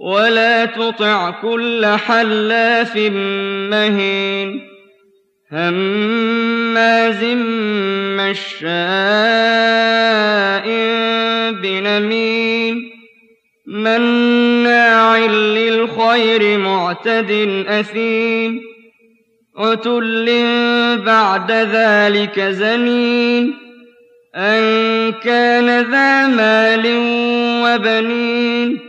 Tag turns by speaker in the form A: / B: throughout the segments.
A: ولا تطع كل حلاف مهين هماز مشاء بنميم مناع للخير معتد أثيم عتل بعد ذلك زنين أن كان ذا مال وبنين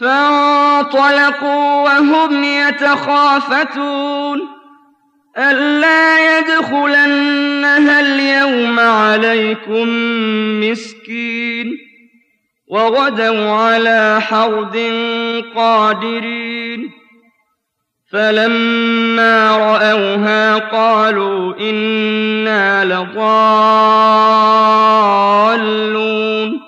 A: فانطلقوا وهم يتخافتون. ألا يدخلنها اليوم عليكم مسكين. وغدوا على حرد قادرين. فلما رأوها قالوا إنا لضالون.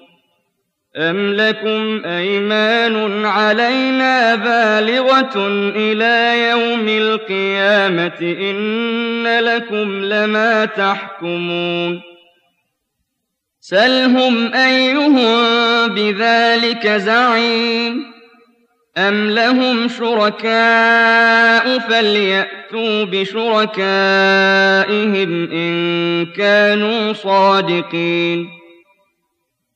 A: أم لكم أيمان علينا بالغة إلى يوم القيامة إن لكم لما تحكمون سلهم أيهم بذلك زعيم أم لهم شركاء فليأتوا بشركائهم إن كانوا صادقين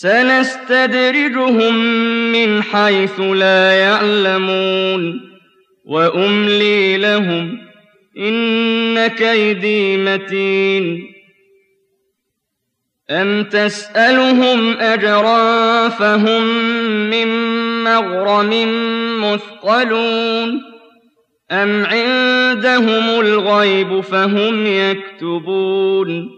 A: سنستدرجهم من حيث لا يعلمون وأملي لهم إن كيدي متين أَمْ تَسْأَلُهُمْ أَجْرًا فَهُم مِّن مَّغْرَمٍ مُّثْقَلُونَ أَمْ عِندَهُمُ الْغَيْبُ فَهُمْ يَكْتُبُونَ